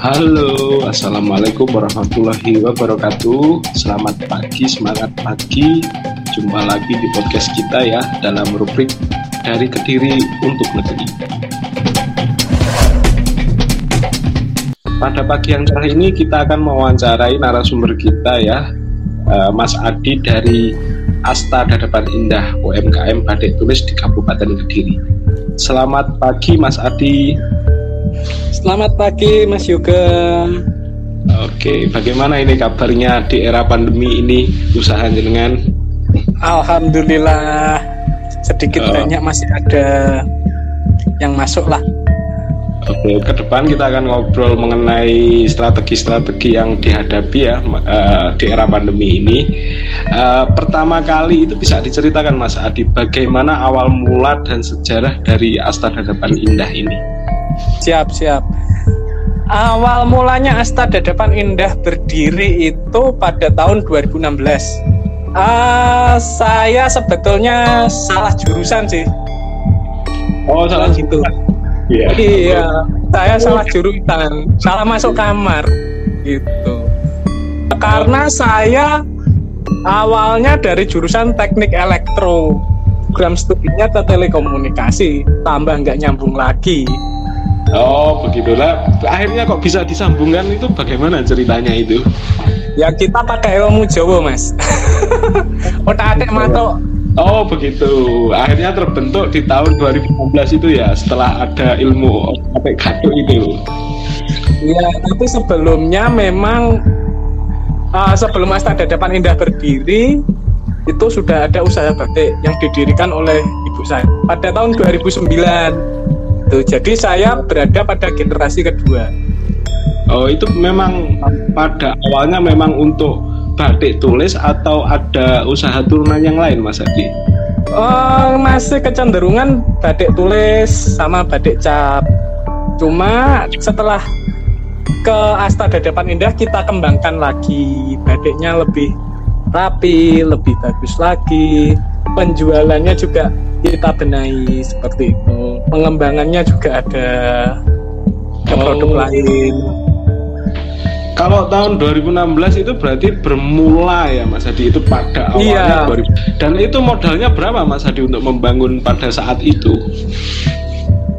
Halo, Assalamualaikum warahmatullahi wabarakatuh. Selamat pagi, semangat pagi. Jumpa lagi di podcast kita ya Dalam rubrik Dari Kediri untuk Negeri. Pada pagi yang cerah ini kita akan mewawancarai narasumber kita ya eh, Mas Adi dari Asta Dadapan Indah UMKM Badik Tulis di Kabupaten Kediri. Selamat pagi Mas Adi Selamat pagi Mas Yoga. Oke, bagaimana ini kabarnya di era pandemi ini usaha jenengan? Alhamdulillah sedikit Oh. banyak masih ada yang masuk lah. Oke, ke depan kita akan ngobrol mengenai strategi-strategi yang dihadapi ya eh, di era pandemi ini. Eh, pertama kali itu bisa diceritakan Mas Adi bagaimana awal mula dan sejarah dari Asta Dadapan Indah ini. Siap siap. Awal mulanya Asta Dadapan Indah berdiri itu pada tahun 2016. Ah, saya sebetulnya salah jurusan sih. Oh, Salah gitu. Iya. Iya, saya salah jurusan, salah masuk kamar gitu. Karena saya awalnya dari jurusan teknik elektro, program studinya ke telekomunikasi, tambah nggak nyambung lagi. Oh, begitulah. Akhirnya kok bisa disambungkan itu bagaimana ceritanya itu? Ya kita pakai ilmu Jawa mas. Otak atik matok. Oh begitu. Akhirnya terbentuk di tahun 2016 itu ya setelah ada ilmu apa gaduh itu. Ya tapi sebelumnya memang uh, sebelum Asta Dadapan Indah berdiri itu sudah ada usaha batik yang didirikan oleh ibu saya pada tahun 2009. Tuh, jadi saya berada pada generasi kedua. Oh itu memang pada awalnya memang untuk batik tulis atau ada usaha turunan yang lain Mas Adi? Oh, masih kecenderungan batik tulis sama batik cap. Cuma setelah ke Asta Dadapan Indah kita kembangkan lagi batiknya lebih rapi, lebih bagus lagi. Penjualannya juga kita benahi seperti itu. Pengembangannya juga ada ke Oh. produk lain. Kalau tahun 2016 itu berarti bermula ya Mas Adi itu pada awalnya Iya. 2000. Dan itu modalnya berapa Mas Adi untuk membangun pada saat itu?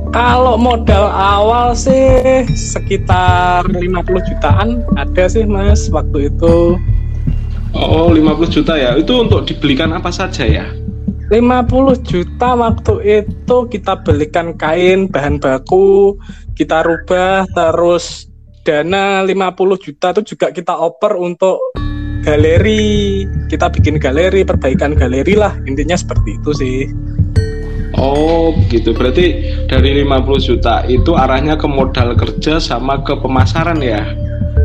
Kalau modal awal sih sekitar 50 jutaan ada sih Mas waktu itu. Oh 50 juta ya. Itu untuk dibelikan apa saja ya? 50 juta waktu itu kita belikan kain bahan baku, kita rubah terus dana 50 juta itu juga kita oper untuk galeri. Kita bikin galeri, perbaikan galeri lah. Intinya seperti itu sih. Oh begitu berarti dari 50 juta itu arahnya ke modal kerja sama ke pemasaran ya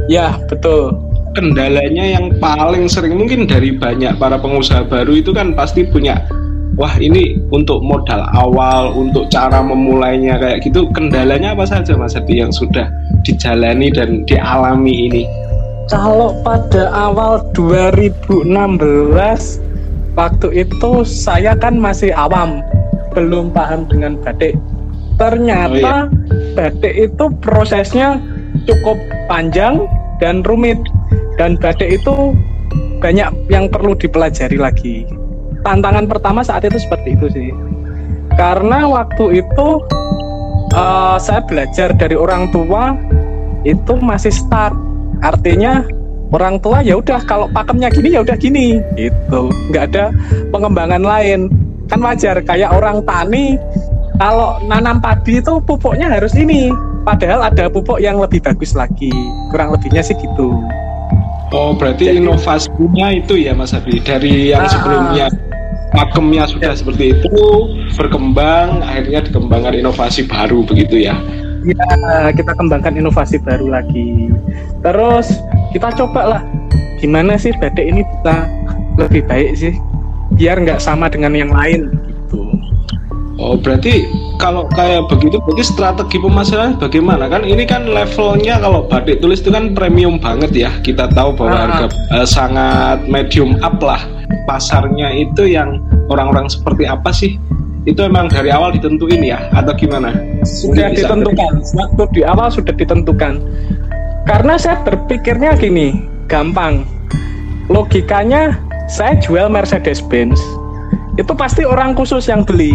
Ya, betul. Kendalanya yang paling sering mungkin dari banyak para pengusaha baru itu kan pasti punya Wah ini untuk modal awal, untuk cara memulainya kayak gitu Kendalanya apa saja Mas Adi yang sudah dijalani dan dialami ini? Kalau pada awal 2016 waktu itu saya kan masih awam, belum paham dengan batik. Ternyata batik itu prosesnya cukup panjang dan rumit dan batik itu banyak yang perlu dipelajari lagi. Tantangan pertama saat itu seperti itu sih. Karena waktu itu eh, saya belajar dari orang tua itu masih start. Artinya orang tua ya udah kalau pakemnya gini ya udah gini. Gitu. Nggak ada pengembangan lain. Kan wajar kayak orang tani kalau nanam padi itu pupuknya harus ini. Padahal ada pupuk yang lebih bagus lagi. Kurang lebihnya sih gitu. Oh berarti Jadi- inovasinya itu ya Mas Adi dari yang Ah. sebelumnya pakemnya sudah seperti itu berkembang akhirnya dikembangkan inovasi baru begitu ya? Ya kita kembangkan inovasi baru lagi. Terus kita coba lah gimana sih batik ini bisa lebih baik sih biar nggak sama dengan yang lain gitu. Oh berarti kalau kayak begitu berarti strategi pemasaran bagaimana? Kan ini kan levelnya kalau batik tulis itu kan premium banget ya. Kita tahu bahwa Ah. harga eh, sangat medium up lah pasarnya itu yang orang-orang seperti apa sih itu emang dari awal ditentuin ya atau gimana? sudah Mungkin bisa ditentukan waktu di awal sudah ditentukan Karena saya berpikirnya gini, gampang. Logikanya saya jual Mercedes Benz, itu pasti orang khusus yang beli.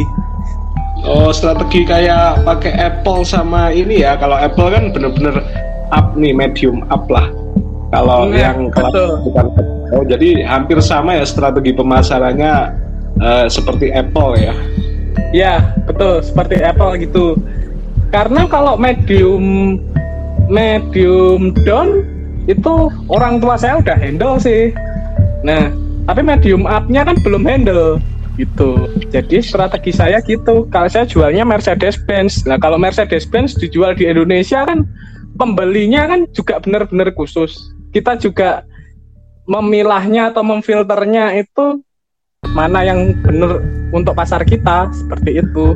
Oh, strategi kayak pakai Apple sama ini ya. Kalau Apple kan bener-bener up nih, medium up lah. Kalau nah, yang kelas bukan Oh, jadi hampir sama ya strategi pemasarannya uh, seperti Apple ya. Ya, betul, seperti Apple gitu. Karena kalau medium medium down itu orang tua saya udah handle sih. Nah, tapi medium up-nya kan belum handle gitu. Jadi strategi saya gitu. Kalau saya jualnya Mercedes Benz. Nah, kalau Mercedes Benz dijual di Indonesia kan pembelinya kan juga benar-benar khusus. Kita juga memilahnya atau memfilternya itu mana yang benar untuk pasar kita seperti itu.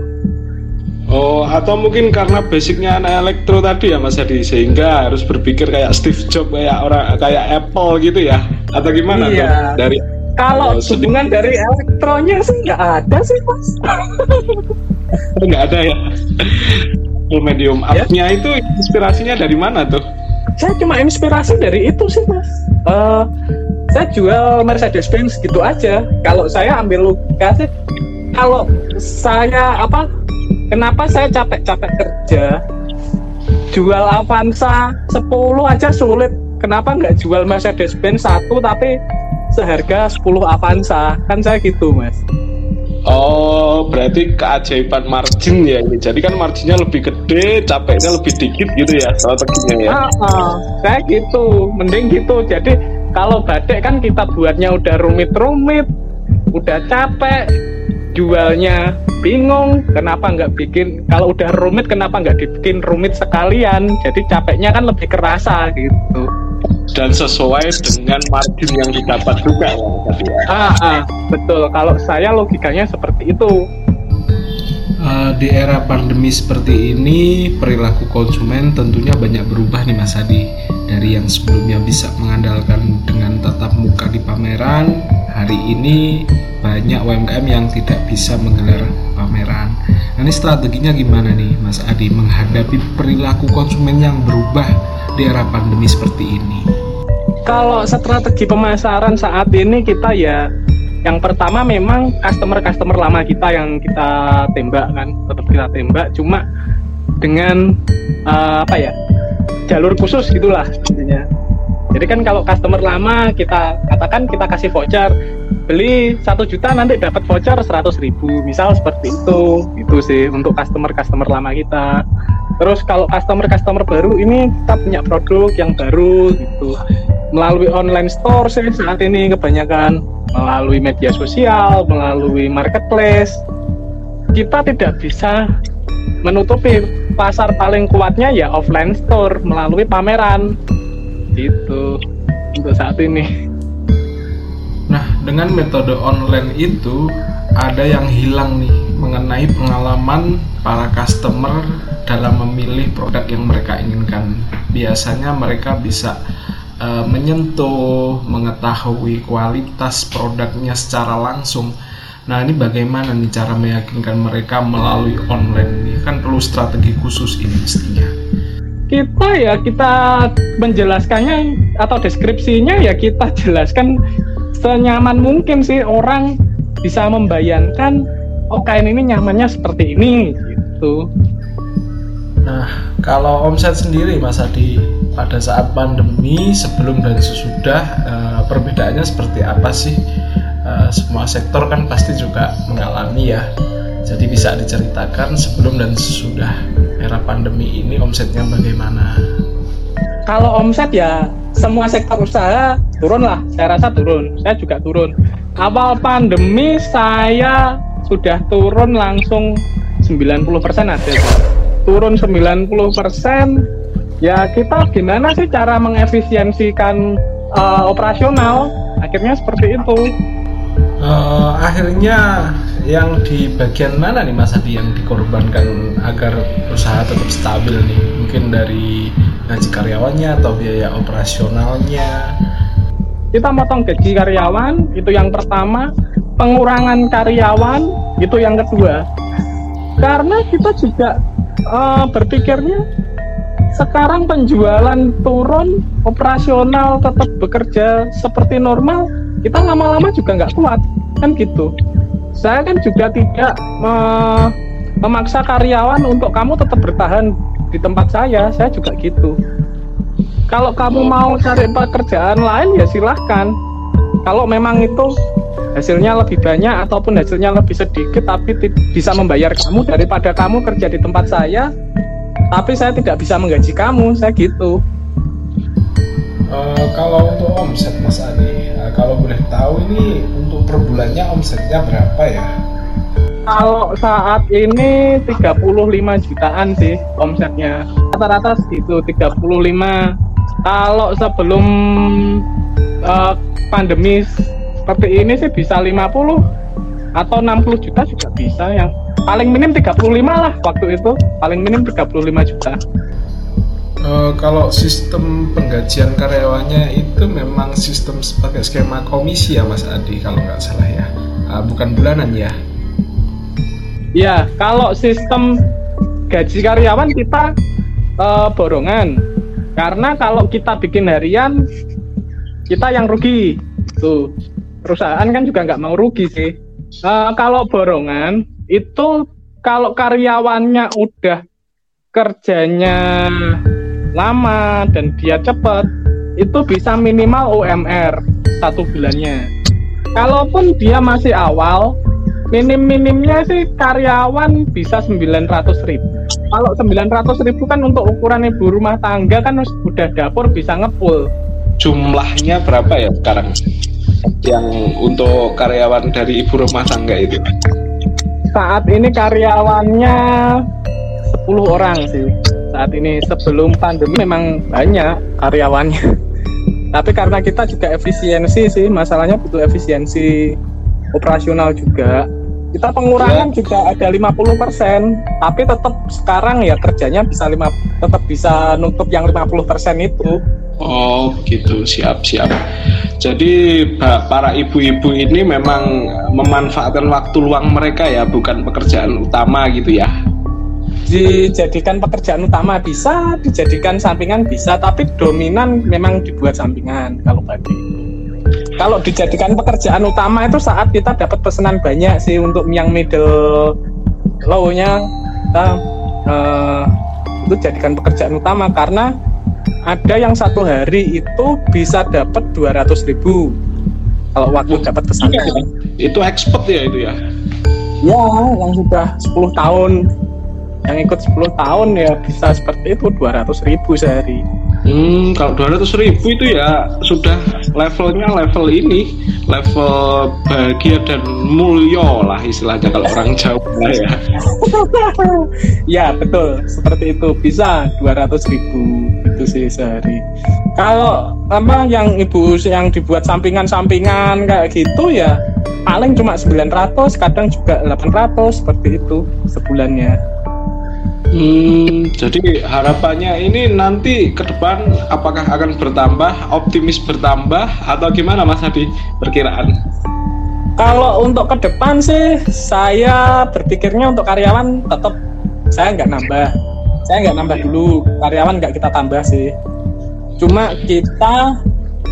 Oh, atau mungkin karena basicnya anak elektro tadi ya Mas Adi sehingga harus berpikir kayak Steve Jobs kayak orang kayak Apple gitu ya atau gimana iya. dari kalau hubungan dari elektronya sih nggak ada sih mas. nggak ada ya. Full medium ya. up-nya itu inspirasinya dari mana tuh? Saya cuma inspirasi dari itu sih mas. Uh, saya jual Mercedes Benz gitu aja. Kalau saya ambil logika sih, kalau saya apa? Kenapa saya capek-capek kerja? Jual Avanza 10 aja sulit. Kenapa nggak jual Mercedes Benz satu tapi seharga 10 Avanza kan saya gitu mas Oh, berarti keajaiban margin ya ini. Jadi kan marginnya lebih gede, capeknya lebih dikit gitu ya strateginya ya. Ah, ah, saya gitu, mending gitu. Jadi kalau batik kan kita buatnya udah rumit-rumit, udah capek, jualnya bingung. Kenapa nggak bikin? Kalau udah rumit, kenapa nggak dibikin rumit sekalian? Jadi capeknya kan lebih kerasa gitu dan sesuai dengan margin yang didapat juga ya Ah, ah, betul. Kalau saya logikanya seperti itu. Uh, di era pandemi seperti ini perilaku konsumen tentunya banyak berubah nih Mas Adi dari yang sebelumnya bisa mengandalkan dengan tatap muka di pameran hari ini banyak UMKM yang tidak bisa menggelar pameran nah, ini strateginya gimana nih Mas Adi menghadapi perilaku konsumen yang berubah di era pandemi seperti ini? Kalau strategi pemasaran saat ini kita ya yang pertama memang customer-customer lama kita yang kita tembak kan tetap kita tembak. Cuma dengan uh, apa ya jalur khusus gitulah intinya. Jadi kan kalau customer lama kita katakan kita kasih voucher beli satu juta nanti dapat voucher seratus ribu. Misal seperti itu itu sih untuk customer customer lama kita terus kalau customer customer baru ini kita punya produk yang baru gitu melalui online store sih saat ini kebanyakan melalui media sosial, melalui marketplace. Kita tidak bisa menutupi pasar paling kuatnya ya offline store melalui pameran. Itu untuk saat ini. Nah, dengan metode online itu ada yang hilang nih mengenai pengalaman para customer dalam memilih produk yang mereka inginkan. Biasanya mereka bisa uh, menyentuh, mengetahui kualitas produknya secara langsung. Nah, ini bagaimana nih cara meyakinkan mereka melalui online ini? Kan perlu strategi khusus ini mestinya. Kita ya kita menjelaskannya atau deskripsinya ya kita jelaskan senyaman mungkin sih orang bisa membayangkan oh kain ini nyamannya seperti ini gitu. Nah, kalau omset sendiri Mas Adi pada saat pandemi sebelum dan sesudah uh, perbedaannya seperti apa sih? Uh, semua sektor kan pasti juga mengalami ya. Jadi bisa diceritakan sebelum dan sesudah era pandemi ini omsetnya bagaimana? Kalau omset ya semua sektor usaha turun lah saya rasa turun. Saya juga turun awal pandemi saya sudah turun langsung 90% ada. Turun 90% ya kita gimana sih cara mengefisiensikan uh, operasional? Akhirnya seperti itu. Uh, akhirnya yang di bagian mana nih Mas Adi yang dikorbankan agar usaha tetap stabil nih? Mungkin dari gaji karyawannya atau biaya operasionalnya kita motong gaji karyawan itu yang pertama pengurangan karyawan itu yang kedua karena kita juga uh, berpikirnya sekarang penjualan turun, operasional tetap bekerja seperti normal, kita lama-lama juga nggak kuat, kan gitu. Saya kan juga tidak me memaksa karyawan untuk kamu tetap bertahan di tempat saya, saya juga gitu. Kalau kamu mau cari pekerjaan lain ya silahkan. Kalau memang itu hasilnya lebih banyak ataupun hasilnya lebih sedikit tapi bisa membayar kamu daripada kamu kerja di tempat saya tapi saya tidak bisa menggaji kamu saya gitu. Uh, kalau untuk omset Mas Adi uh, kalau boleh tahu ini untuk per bulannya omsetnya berapa ya? Kalau saat ini 35 jutaan sih omsetnya rata-rata segitu 35 kalau sebelum uh, pandemi seperti ini sih bisa 50 atau 60 juta juga bisa. Yang paling minim 35 lah waktu itu. Paling minim 35 juta. Uh, kalau sistem penggajian karyawannya itu memang sistem sebagai skema komisi ya Mas Adi kalau nggak salah ya. Uh, bukan bulanan ya? Ya kalau sistem gaji karyawan kita uh, borongan karena kalau kita bikin harian kita yang rugi tuh perusahaan kan juga nggak mau rugi sih. Uh, kalau borongan itu kalau karyawannya udah kerjanya lama dan dia cepat itu bisa minimal UMR satu bulannya. Kalaupun dia masih awal, minim-minimnya sih karyawan bisa 900 ribu. Kalau 900 ribu kan untuk ukuran ibu rumah tangga kan udah dapur bisa ngepul. Jumlahnya berapa ya sekarang? yang untuk karyawan dari ibu rumah tangga itu? Saat ini karyawannya 10 orang sih. Saat ini sebelum pandemi memang banyak karyawannya. Tapi karena kita juga efisiensi sih, masalahnya butuh efisiensi operasional juga. Kita pengurangan ya. juga ada 50%, tapi tetap sekarang ya kerjanya bisa lima tetap bisa nutup yang 50% itu. Oh, gitu. Siap, siap. Jadi para ibu-ibu ini memang memanfaatkan waktu luang mereka ya, bukan pekerjaan utama gitu ya. Dijadikan pekerjaan utama bisa, dijadikan sampingan bisa, tapi dominan memang dibuat sampingan kalau tadi. Kalau dijadikan pekerjaan utama itu saat kita dapat pesanan banyak sih untuk yang middle low-nya kita uh, itu jadikan pekerjaan utama. Karena ada yang satu hari itu bisa dapat 200 ribu kalau waktu dapat pesanan. Itu expert ya itu ya? Ya yang sudah 10 tahun. Yang ikut 10 tahun ya bisa seperti itu 200 ribu sehari Hmm, kalau 200 ribu itu ya sudah levelnya level ini, level bahagia dan mulio lah istilahnya kalau orang Jawa ya. ya betul, seperti itu bisa 200 ribu itu sih sehari. Kalau apa yang ibu yang dibuat sampingan-sampingan kayak gitu ya paling cuma 900, kadang juga 800 seperti itu sebulannya. Hmm, jadi harapannya ini nanti ke depan apakah akan bertambah, optimis bertambah atau gimana Mas Hadi perkiraan? Kalau untuk ke depan sih saya berpikirnya untuk karyawan tetap saya nggak nambah, saya nggak nambah dulu karyawan nggak kita tambah sih. Cuma kita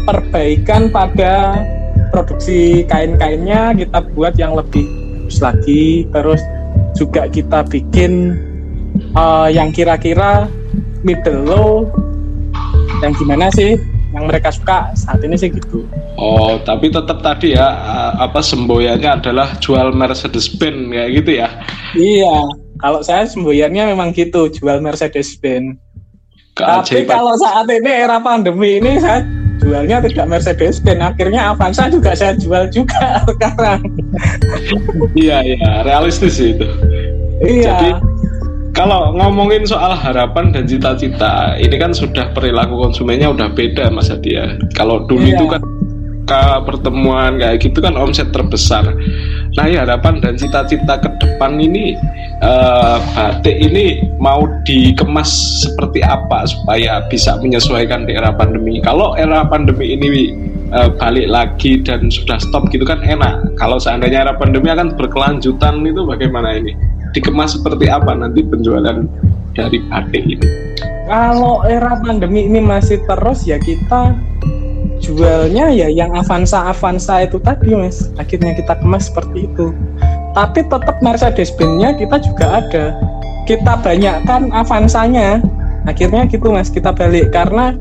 perbaikan pada produksi kain-kainnya kita buat yang lebih bagus lagi, terus juga kita bikin uh, yang kira-kira middle low yang gimana sih yang mereka suka saat ini sih gitu. Oh, tapi tetap tadi ya apa semboyannya adalah jual Mercedes Benz kayak gitu ya? Iya, kalau saya semboyannya memang gitu, jual Mercedes Benz. Tapi kalau saat ini era pandemi ini saya jualnya tidak Mercedes Benz, akhirnya Avanza juga saya jual juga sekarang. iya iya, realistis itu. Iya. Jadi kalau ngomongin soal harapan dan cita-cita, ini kan sudah perilaku konsumennya udah beda Mas Hadi ya. Kalau dulu iya. itu kan ke pertemuan kayak gitu kan omset terbesar. Nah, ya harapan dan cita-cita ke depan ini uh, batik ini mau dikemas seperti apa supaya bisa menyesuaikan di era pandemi. Kalau era pandemi ini uh, balik lagi dan sudah stop gitu kan enak. Kalau seandainya era pandemi akan berkelanjutan itu bagaimana ini? Dikemas seperti apa nanti penjualan dari batik ini? kalau era pandemi ini masih terus ya kita jualnya ya yang Avanza Avanza itu tadi mas. Akhirnya kita kemas seperti itu. Tapi tetap Mercedes Benz-nya kita juga ada. Kita banyakkan Avanzanya. Akhirnya gitu mas kita balik. Karena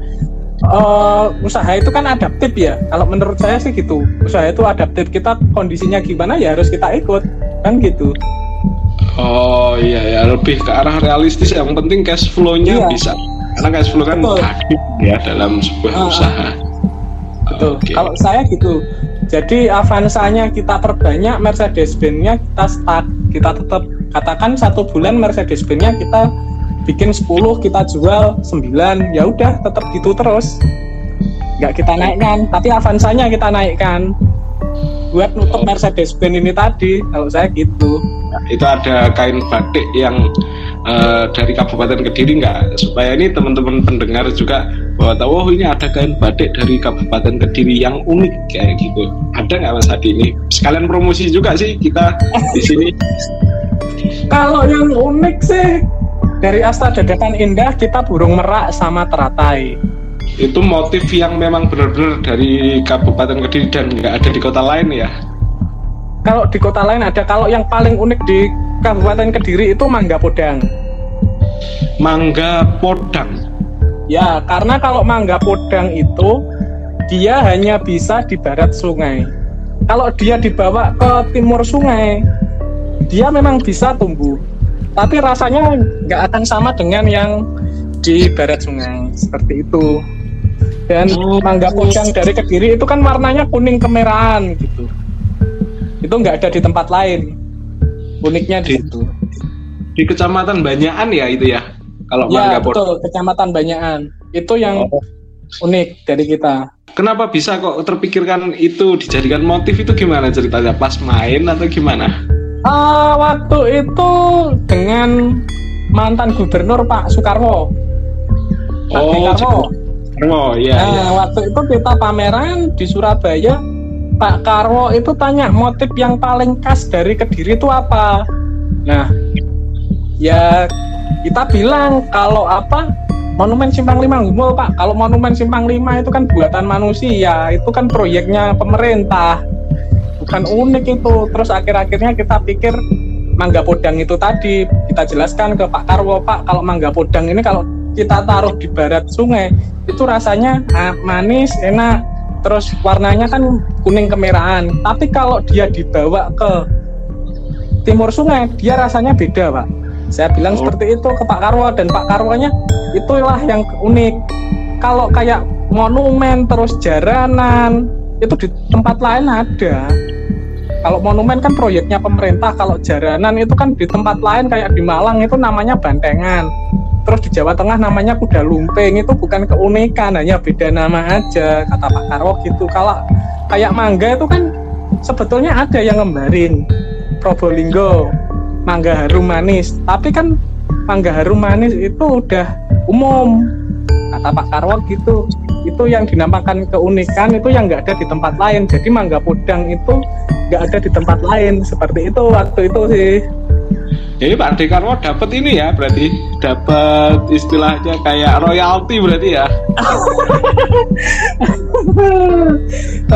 uh, usaha itu kan adaptif ya. Kalau menurut saya sih gitu. Usaha itu adaptif. Kita kondisinya gimana ya harus kita ikut. Kan gitu Oh iya ya lebih ke arah realistis yang penting cash flow-nya iya. bisa karena cash flow kan aktif ya dalam sebuah uh, usaha. Betul. Okay. Kalau saya gitu. Jadi Avanza-nya kita perbanyak, Mercedes-Benz-nya kita start, kita tetap katakan satu bulan Mercedes-Benz-nya kita bikin 10 kita jual 9 ya udah tetap gitu terus nggak kita naikkan tapi Avanza-nya kita naikkan buat nutup oh. Mercedes-Benz ini tadi kalau saya gitu. Itu ada kain batik yang uh, dari Kabupaten Kediri nggak? Supaya ini teman-teman pendengar juga bahwa tahu oh ini ada kain batik dari Kabupaten Kediri yang unik kayak gitu. Ada nggak Mas Hadi ini sekalian promosi juga sih kita di sini. Kalau yang unik sih dari Asta Dadakan Indah kita burung merak sama teratai itu motif yang memang benar-benar dari Kabupaten Kediri dan nggak ada di kota lain ya? Kalau di kota lain ada. Kalau yang paling unik di Kabupaten Kediri itu mangga podang. Mangga podang. Ya karena kalau mangga podang itu dia hanya bisa di barat sungai. Kalau dia dibawa ke timur sungai dia memang bisa tumbuh. Tapi rasanya nggak akan sama dengan yang di barat sungai. Seperti itu dan oh. mangga podang dari kediri itu kan warnanya kuning kemerahan gitu. Itu nggak ada di tempat lain. Uniknya di, situ. di kecamatan Banyakan ya itu ya? Kalau ya betul. Kecamatan Banyakan. Itu yang oh. unik dari kita. Kenapa bisa kok terpikirkan itu dijadikan motif? Itu gimana ceritanya? Pas main atau gimana? Uh, waktu itu dengan mantan gubernur Pak Soekarno Pak oh Soekarno Oh iya, nah, iya. waktu itu kita pameran di Surabaya Pak Karwo itu tanya motif yang paling khas dari Kediri itu apa? Nah, ya kita bilang kalau apa Monumen Simpang Lima Gumul Pak. Kalau Monumen Simpang Lima itu kan buatan manusia, itu kan proyeknya pemerintah. Bukan unik itu. Terus akhir-akhirnya kita pikir mangga podang itu tadi kita jelaskan ke Pak Karwo Pak kalau mangga podang ini kalau kita taruh di barat sungai itu rasanya ah, manis enak. Terus warnanya kan kuning kemerahan. Tapi kalau dia dibawa ke timur sungai dia rasanya beda pak. Saya bilang oh. seperti itu ke Pak Karwo dan Pak Karwonya itulah yang unik. Kalau kayak monumen terus jaranan itu di tempat lain ada. Kalau monumen kan proyeknya pemerintah kalau jaranan itu kan di tempat lain kayak di Malang itu namanya bantengan terus di Jawa Tengah namanya kuda lumping itu bukan keunikan hanya beda nama aja kata Pak Karwo gitu. Kalau kayak mangga itu kan sebetulnya ada yang ngembarin Probolinggo mangga harum manis. Tapi kan mangga harum manis itu udah umum kata Pak Karwo gitu. Itu yang dinamakan keunikan itu yang nggak ada di tempat lain. Jadi mangga podang itu nggak ada di tempat lain seperti itu waktu itu sih jadi Pak Dekarwo dapat ini ya berarti dapat istilahnya kayak royalti berarti ya.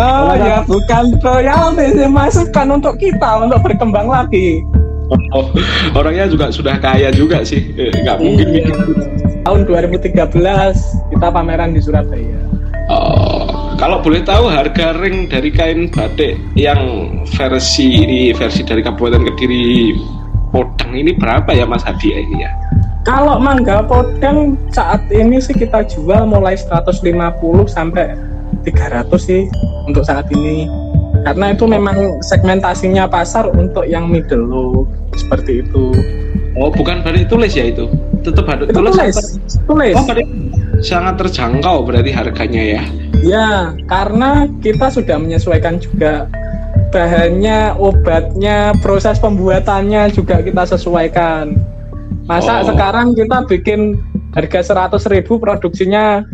oh ya bukan royalti sih masukan untuk kita untuk berkembang lagi. Oh, orangnya juga sudah kaya juga sih, eh, nggak mungkin. Iya. Tahun 2013 kita pameran di Surabaya. Oh, kalau boleh tahu harga ring dari kain batik yang versi ini versi dari Kabupaten Kediri podang ini berapa ya Mas Hadi ini ya? Kalau mangga podang saat ini sih kita jual mulai 150 sampai 300 sih untuk saat ini. Karena itu memang segmentasinya pasar untuk yang middle low seperti itu. Oh, bukan batik tulis ya itu? Tetap batik tulis. Tulis. tulis. Oh, batik sangat terjangkau berarti harganya ya. Ya, karena kita sudah menyesuaikan juga bahannya, obatnya, proses pembuatannya juga kita sesuaikan. Masa oh. sekarang kita bikin harga 100 ribu produksinya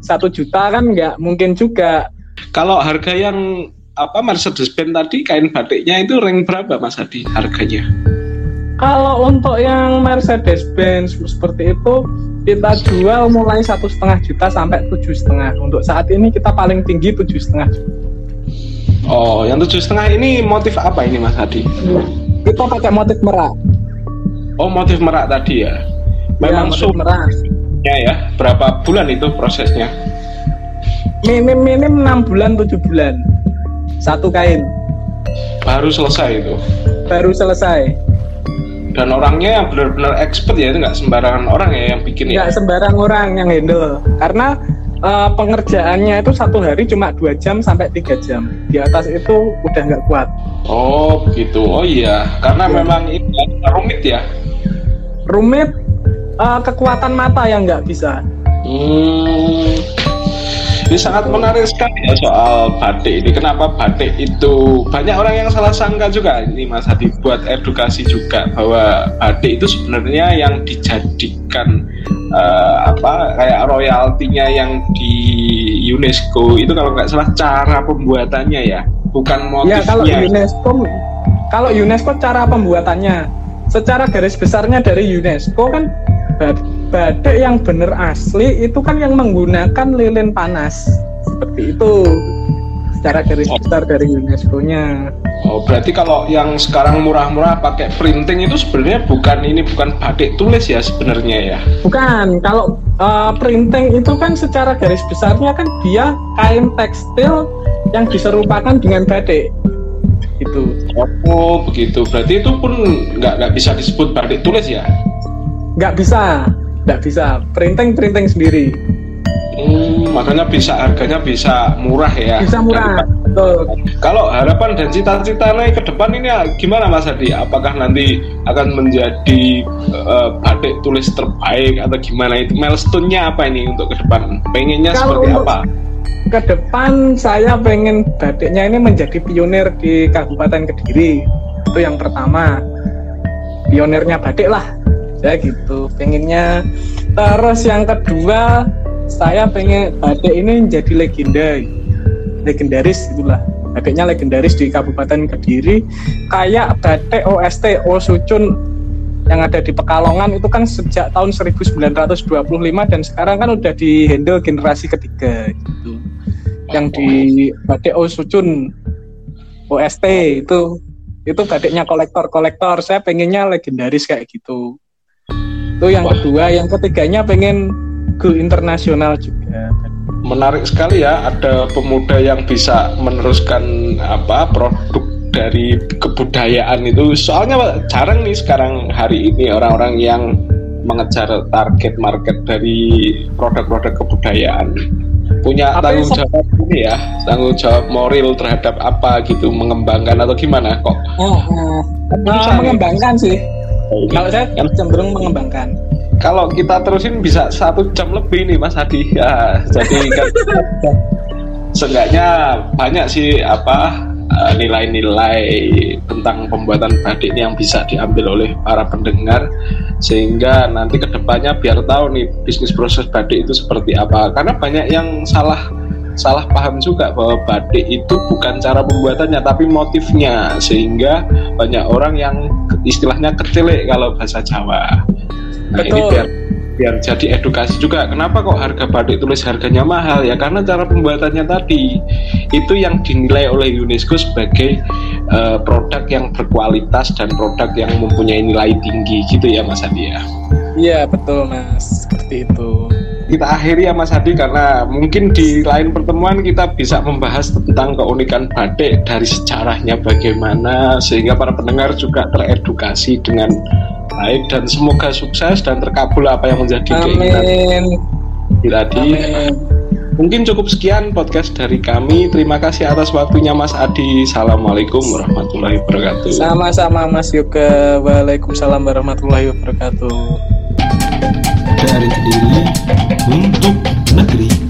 satu juta kan nggak mungkin juga. Kalau harga yang apa Mercedes Benz tadi kain batiknya itu ring berapa Mas Adi harganya? Kalau untuk yang Mercedes Benz seperti itu kita jual mulai satu setengah juta sampai tujuh setengah untuk saat ini kita paling tinggi tujuh setengah oh yang tujuh setengah ini motif apa ini mas Hadi? Kita pakai motif merak. Oh motif merak tadi ya. Memang ya, merak. Ya ya. Berapa bulan itu prosesnya? Minim minim enam bulan tujuh bulan. Satu kain. Baru selesai itu? Baru selesai. Dan orangnya yang benar-benar expert ya itu nggak sembarangan orang ya yang bikin ya? Nggak sembarang orang yang handle. Karena uh, pengerjaannya itu satu hari cuma dua jam sampai tiga jam. Di atas itu udah nggak kuat. Oh begitu oh iya. Karena ya. memang ini rumit ya? Rumit uh, kekuatan mata yang nggak bisa. Hmm. Ini sangat menarik sekali ya soal batik ini. Kenapa batik itu banyak orang yang salah sangka juga ini Mas Hadi buat edukasi juga bahwa batik itu sebenarnya yang dijadikan uh, apa kayak royaltinya yang di UNESCO. Itu kalau nggak salah cara pembuatannya ya, bukan motifnya. Ya. Kalau UNESCO kalau UNESCO cara pembuatannya. Secara garis besarnya dari UNESCO kan batik yang bener asli itu kan yang menggunakan lilin panas. Seperti itu secara garis besar dari UNESCO-nya. Oh, berarti kalau yang sekarang murah-murah pakai printing itu sebenarnya bukan ini bukan batik tulis ya sebenarnya ya? Bukan. Kalau uh, printing itu kan secara garis besarnya kan dia kain tekstil yang diserupakan dengan batik. Itu. Oh, begitu. Berarti itu pun nggak nggak bisa disebut batik tulis ya? nggak bisa nggak bisa printing printing sendiri makanya bisa harganya bisa murah ya. Bisa murah betul. Kalau harapan dan cita-cita naik ke depan ini gimana Mas Adi? Apakah nanti akan menjadi uh, batik tulis terbaik atau gimana? Itu milestone-nya apa ini untuk ke depan? Pengennya kalau seperti apa? ke depan saya pengen batiknya ini menjadi pionir di Kabupaten Kediri. Itu yang pertama. Pionirnya batik lah. Saya gitu. Pengennya. Terus yang kedua saya pengen batik ini menjadi legenda legendaris itulah batiknya legendaris di Kabupaten Kediri. Kayak batik OST Osucun yang ada di Pekalongan itu kan sejak tahun 1925 dan sekarang kan udah di handle generasi ketiga gitu. Yang di batik Osucun OST itu itu batiknya kolektor-kolektor. Saya pengennya legendaris kayak gitu. Itu yang kedua. Yang ketiganya pengen go internasional juga. Menarik sekali ya ada pemuda yang bisa meneruskan apa produk dari kebudayaan itu. Soalnya jarang nih sekarang hari ini orang-orang yang mengejar target market dari produk-produk kebudayaan. Punya Tapi tanggung jawab ini ya tanggung jawab moral terhadap apa gitu mengembangkan atau gimana kok? Oh, oh. Nah, mengembangkan sih. Kalau saya cenderung mengembangkan. Kalau kita terusin bisa satu jam lebih nih Mas Hadi. Ya, jadi kan seenggaknya banyak sih apa eh, nilai-nilai tentang pembuatan badik ini yang bisa diambil oleh para pendengar sehingga nanti ke depannya biar tahu nih bisnis proses badik itu seperti apa karena banyak yang salah salah paham juga bahwa batik itu bukan cara pembuatannya tapi motifnya sehingga banyak orang yang istilahnya kecilik kalau bahasa Jawa. Nah Betul. ini biar biar jadi edukasi juga. Kenapa kok harga batik tulis harganya mahal ya? Karena cara pembuatannya tadi itu yang dinilai oleh UNESCO sebagai uh, produk yang berkualitas dan produk yang mempunyai nilai tinggi gitu ya Mas Adi ya. Iya betul Mas, seperti itu kita akhiri ya Mas Hadi karena mungkin di lain pertemuan kita bisa membahas tentang keunikan batik dari sejarahnya bagaimana sehingga para pendengar juga teredukasi dengan baik dan semoga sukses dan terkabul apa yang menjadi keinginan tadi. Mungkin cukup sekian podcast dari kami. Terima kasih atas waktunya Mas Adi. Assalamualaikum warahmatullahi wabarakatuh. Sama-sama Mas Yoga. Waalaikumsalam warahmatullahi wabarakatuh dari Kediri untuk negeri